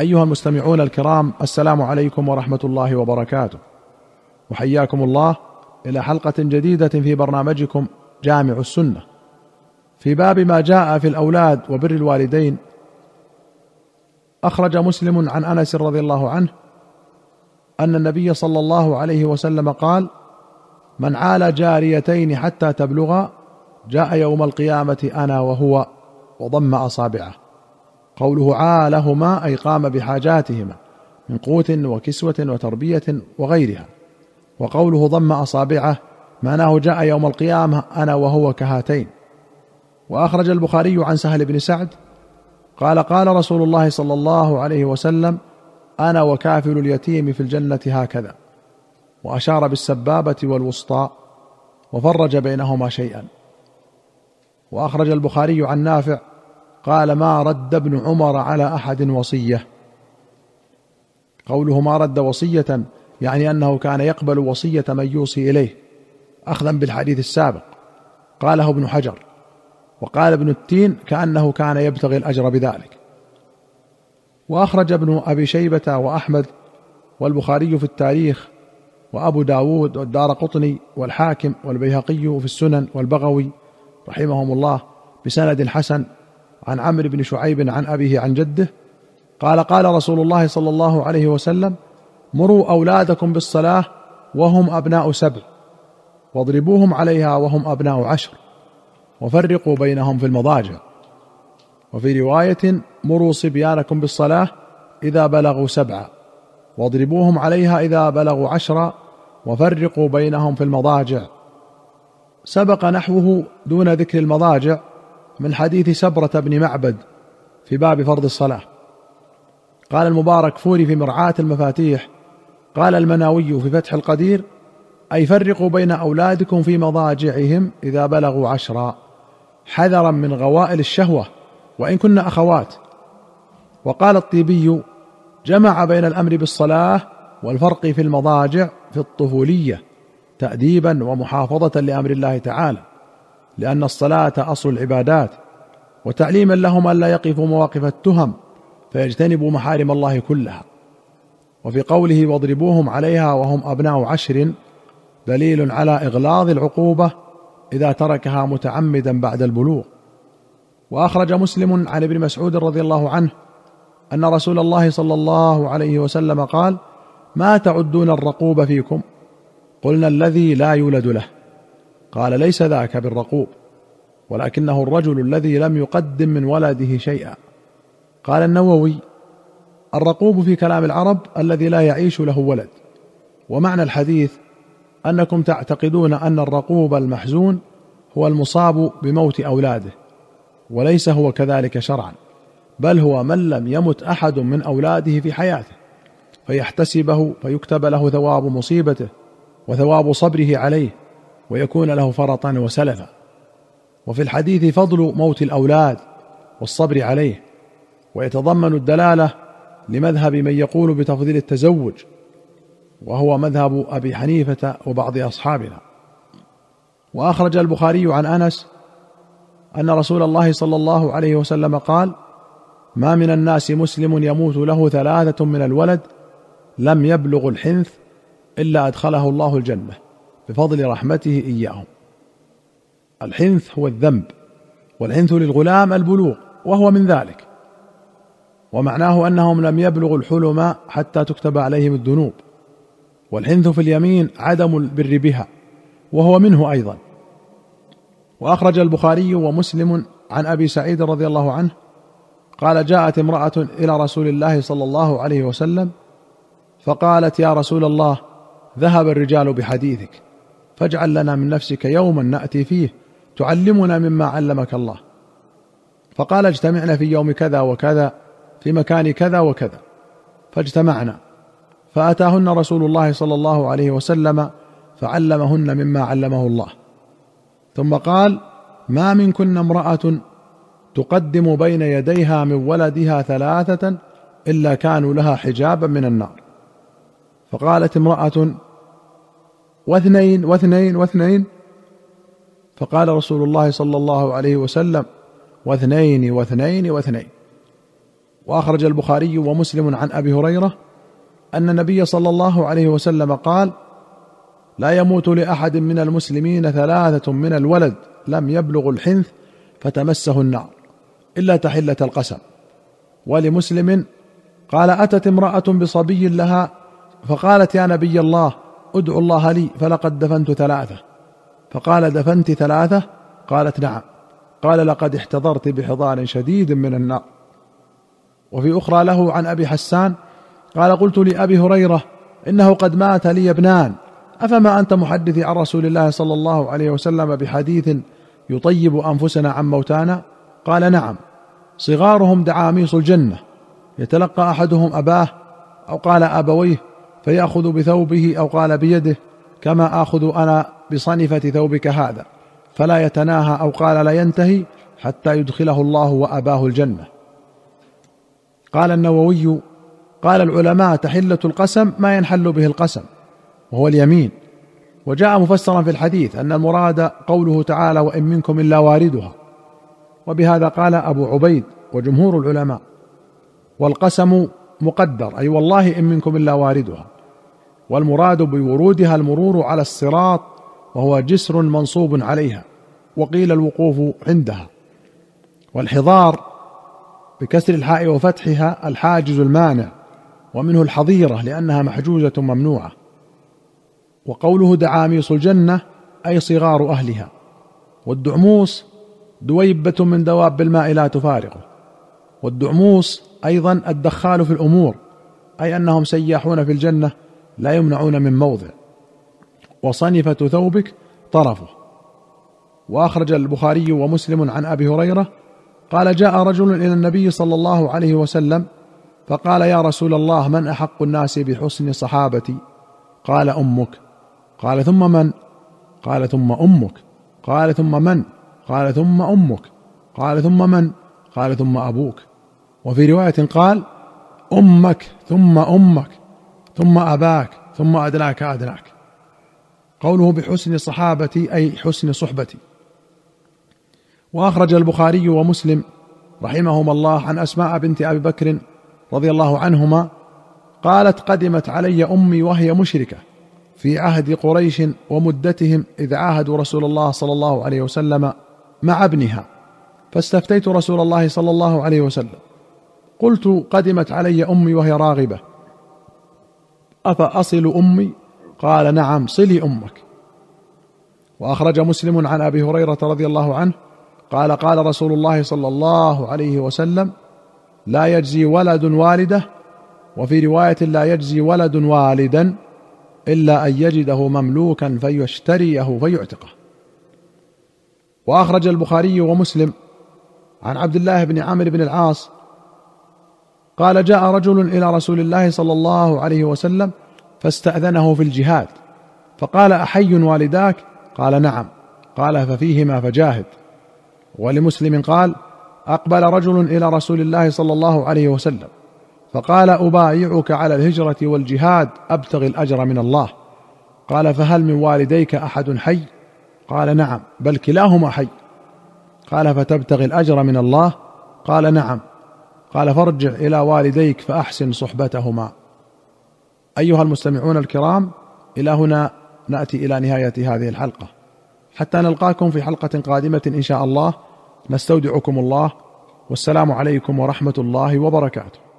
أيها المستمعون الكرام السلام عليكم ورحمة الله وبركاته. وحياكم الله إلى حلقة جديدة في برنامجكم جامع السنة. في باب ما جاء في الأولاد وبر الوالدين أخرج مسلم عن أنس رضي الله عنه أن النبي صلى الله عليه وسلم قال من عال جاريتين حتى تبلغا جاء يوم القيامة أنا وهو وضم أصابعه. قوله عالهما أي قام بحاجاتهما من قوت وكسوة وتربية وغيرها. وقوله ضم أصابعه معناه جاء يوم القيامة أنا وهو كهاتين. وأخرج البخاري عن سهل بن سعد قال قال رسول الله صلى الله عليه وسلم أنا وكافل اليتيم في الجنة هكذا. وأشار بالسبابة والوسطى وفرج بينهما شيئا. وأخرج البخاري عن نافع قال ما رد ابن عمر على أحد وصية. قوله ما رد وصية يعني أنه كان يقبل وصية من يوصي إليه اخذا بالحديث السابق. قاله ابن حجر وقال ابن التين كأنه كان يبتغي الأجر بذلك. وأخرج ابن أبي شيبة وأحمد والبخاري في التاريخ وأبو داود والدار قطني والحاكم والبيهقي في السنن والبغوي رحمهم الله بسند حسن عن عمرو بن شعيب عن أبيه عن جده قال قال رسول الله صلى الله عليه وسلم مروا أولادكم بالصلاة وهم أبناء سبع واضربوهم عليها وهم أبناء عشر وفرقوا بينهم في المضاجع. وفي رواية مروا صبيانكم بالصلاة إذا بلغوا سبعا واضربوهم عليها إذا بلغوا عشرا وفرقوا بينهم في المضاجع. سبق نحوه دون ذكر المضاجع من حديث سبرة بن معبد في باب فرض الصلاة. قال المبارك فوري في مرعاة المفاتيح. قال المناوي في فتح القدير أي فرقوا بين أولادكم في مضاجعهم إذا بلغوا عشرا. حذرا من غوائل الشهوة وإن كن أخوات. وقال الطيبي جمع بين الأمر بالصلاة والفرق في المضاجع في الطفولية تاديبا ومحافظة لأمر الله تعالى. لأن الصلاة أصل العبادات وتعليما لهم الا يقفوا مواقف التهم فيجتنبوا محارم الله كلها. وفي قوله واضربوهم عليها وهم أبناء عشر دليل على إغلاظ العقوبة إذا تركها متعمدا بعد البلوغ. وأخرج مسلم عن ابن مسعود رضي الله عنه أن رسول الله صلى الله عليه وسلم قال ما تعدون الرقوب فيكم؟ قلنا الذي لا يولد له. قال ليس ذاك بالرقوب ولكنه الرجل الذي لم يقدم من ولده شيئا. قال النووي الرقوب في كلام العرب الذي لا يعيش له ولد. ومعنى الحديث أنكم تعتقدون أن الرقوب المحزون هو المصاب بموت أولاده وليس هو كذلك شرعا بل هو من لم يمت أحد من أولاده في حياته فيحتسبه فيكتب له ثواب مصيبته وثواب صبره عليه ويكون له فرطا وسلفا. وفي الحديث فضل موت الأولاد والصبر عليه. ويتضمن الدلالة لمذهب من يقول بتفضيل التزوج وهو مذهب أبي حنيفة وبعض أصحابنا. وأخرج البخاري عن أنس أن رسول الله صلى الله عليه وسلم قال ما من الناس مسلم يموت له ثلاثة من الولد لم يبلغ الحنث إلا أدخله الله الجنة. بفضل رحمته إياهم. الحنث هو الذنب والحنث للغلام البلوغ وهو من ذلك. ومعناه أنهم لم يبلغوا الحلم حتى تكتب عليهم الذنوب. والحنث في اليمين عدم البر بها وهو منه أيضا. وأخرج البخاري ومسلم عن أبي سعيد رضي الله عنه قال جاءت امرأة إلى رسول الله صلى الله عليه وسلم فقالت يا رسول الله ذهب الرجال بحديثك. فاجعل لنا من نفسك يوما نأتي فيه تعلمنا مما علمك الله. فقال اجتمعنا في يوم كذا وكذا في مكان كذا وكذا. فاجتمعنا فأتاهن رسول الله صلى الله عليه وسلم فعلمهن مما علمه الله. ثم قال ما منكن امرأة تقدم بين يديها من ولدها ثلاثة إلا كانوا لها حجابا من النار. فقالت امرأة واثنين واثنين واثنين. فقال رسول الله صلى الله عليه وسلم واثنين واثنين واثنين. وأخرج البخاري ومسلم عن أبي هريرة أن النبي صلى الله عليه وسلم قال لا يموت لأحد من المسلمين ثلاثة من الولد لم يبلغ الحنث فتمسه النار إلا تحلة القسم. ولمسلم قال أتت امرأة بصبي لها؟ فقالت يا نبي الله ادعو الله لي فلقد دفنت ثلاثة. فقال دفنت ثلاثة؟ قالت نعم. قال لقد احتضرت بحضار شديد من النار. وفي أخرى له عن أبي حسان قال قلت لأبي هريرة إنه قد مات لي ابنان. أفما أنت محدث عن رسول الله صلى الله عليه وسلم بحديث يطيب أنفسنا عن موتانا؟ قال نعم. صغارهم دعاميص الجنة. يتلقى أحدهم أباه أو قال أبويه فيأخذ بثوبه أو قال بيده كما آخذ أنا بصنفة ثوبك هذا فلا يتناهى أو قال لا ينتهي حتى يدخله الله وأباه الجنة. قال النووي قال العلماء تحلة القسم ما ينحل به القسم وهو اليمين. وجاء مفسرا في الحديث أن المراد قوله تعالى وإن منكم إلا واردها وبهذا قال أبو عبيد وجمهور العلماء والقسم مقدر. أي والله إن منكم إلا واردها. والمراد بورودها المرور على الصراط وهو جسر منصوب عليها. وقيل الوقوف عندها. والحضار بكسر الحاء وفتحها الحاجز المانع ومنه الحظيرة لأنها محجوزة ممنوعة. وقوله دعاميص الجنة أي صغار أهلها. والدعموس دويبة من دواب الماء لا تفارقه. والدعموس أيضا الدخال في الأمور أي أنهم سياحون في الجنة لا يمنعون من موضع. وصنفة ثوبك طرفه. وأخرج البخاري ومسلم عن أبي هريرة قال جاء رجل إلى النبي صلى الله عليه وسلم فقال يا رسول الله من أحق الناس بحسن صحابتي؟ قال أمك. قال ثم من؟ قال ثم أمك. قال ثم من؟ قال ثم أمك. قال ثم من؟ قال ثم أبوك. وفي رواية قال أمك ثم أمك ثم أباك ثم ادناك ادناك قوله بحسن صحابتي أي حسن صحبتي. وأخرج البخاري ومسلم رحمهما الله عن أسماء بنت أبي بكر رضي الله عنهما قالت قدمت علي أمي وهي مشركة في عهد قريش ومدتهم إذ عاهدوا رسول الله صلى الله عليه وسلم مع ابنها فاستفتيت رسول الله صلى الله عليه وسلم. قلت قدمت علي أمي وهي راغبة. أفأصل أمي؟ قال نعم صلي أمك. وأخرج مسلم عن أبي هريرة رضي الله عنه قال قال رسول الله صلى الله عليه وسلم لا يجزي ولد والده وفي رواية لا يجزي ولد والدا إلا أن يجده مملوكا فيشتريه فيعتقه. وأخرج البخاري ومسلم عن عبد الله بن عامر بن العاص قال جاء رجل إلى رسول الله صلى الله عليه وسلم فاستأذنه في الجهاد فقال أحي والداك؟ قال نعم. قال ففيهما فجاهد. ولمسلم قال أقبل رجل إلى رسول الله صلى الله عليه وسلم فقال أبايعك على الهجرة والجهاد أبتغي الأجر من الله. قال فهل من والديك أحد حي؟ قال نعم بل كلاهما حي. قال فتبتغي الأجر من الله؟ قال نعم. قال فارجع إلى والديك فأحسن صحبتهما. أيها المستمعون الكرام إلى هنا نأتي إلى نهاية هذه الحلقة. حتى نلقاكم في حلقة قادمة إن شاء الله. نستودعكم الله. والسلام عليكم ورحمة الله وبركاته.